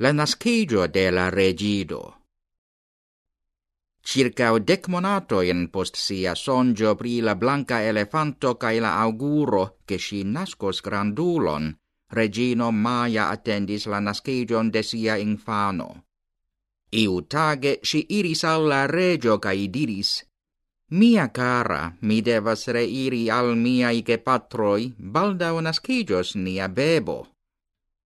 la nascigio de la regido. Circa dec monatoin post sia songio pri la blanca elefanto cae la auguro che si nascos grandulon, Regino Maia attendis la nascigion de sia infano. Iu tage si iris alla regio cae diris, Mia cara, mi devas reiri al miai patroi balda nascigios nia bebo.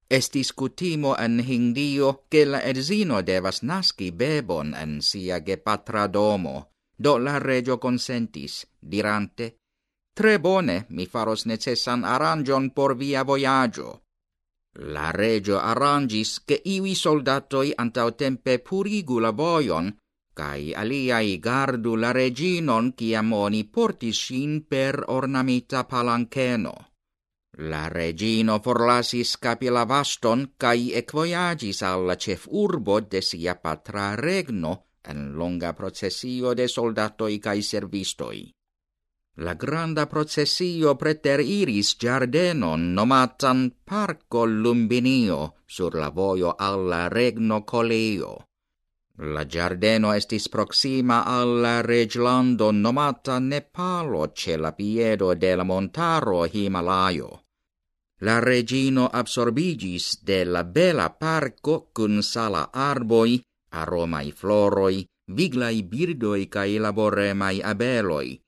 Estis cutimo en Hindio che la edzino devas nasci bebon en sia gepatra domo, do la regio consentis, dirante, Tre bone, mi faros necessan arangion por via voyaggio. La regio arrangis che iui soldatoi antautempe purigu la voion, cae aliai gardu la reginon ciam oni portis sin per ornamita palanceno. La regino forlasis capilavaston cae equoiagis alla cef urbo de sia patra regno en longa processio de soldatoi cae servistoi. La granda processio preter iris giardenon nomatan Parco Lumbinio sur la vojo alla regno Coleo. La giardeno estis proxima alla reglando nomata Nepalo ce la piedo de la montaro Himalajo. La regino absorbigis de la bela parco cun sala arboi, aromai floroi, viglai birdoi cae laboremai abeloi.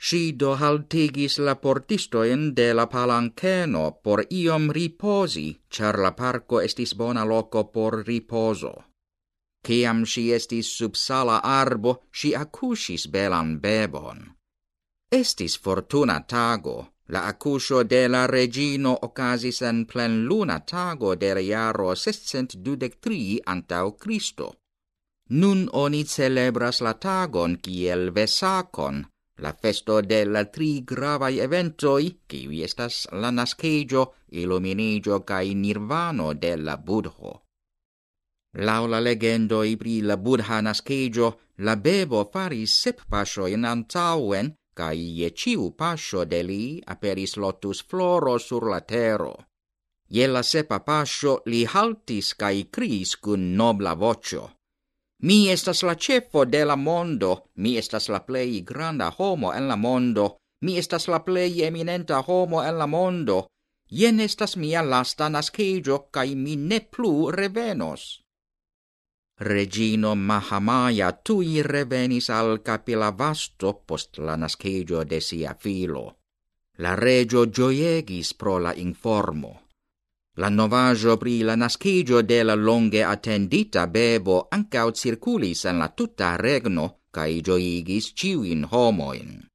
Si do haltigis la portistoen de la palanceno por iom riposi, char la parco estis bona loco por riposo. Ciam si estis sub sala arbo, si accusis belan bebon. Estis fortuna tago, La accuscio de la regino occasis en plen luna tago de iaro 623 antau Cristo. Nun oni celebras la tagon kiel vesacon, la festo de la tri gravai eventoi, kiwi estas la nascegio, illuminigio cae nirvano de la Budho. Laula legendoi pri la Budha nascegio, la bebo faris sep pasioin antauen, cae ie ciu pascio de li aperis lotus floro sur la tero. Ie la sepa pascio li haltis cae cris cun nobla vocio. Mi estas la cefo de la mondo, mi estas la plei granda homo en la mondo, mi estas la plei eminenta homo en la mondo, jen estas mia lasta nascegio, cae mi ne plu revenos. Regino Mahamaya tui revenis al capilavasto post la nascegio de sia filo. La regio gioiegis pro la informo. La novajo pri la nascigio de la longe attendita bebo ancaut circulis en la tutta regno, cae gioigis ciuin homoin.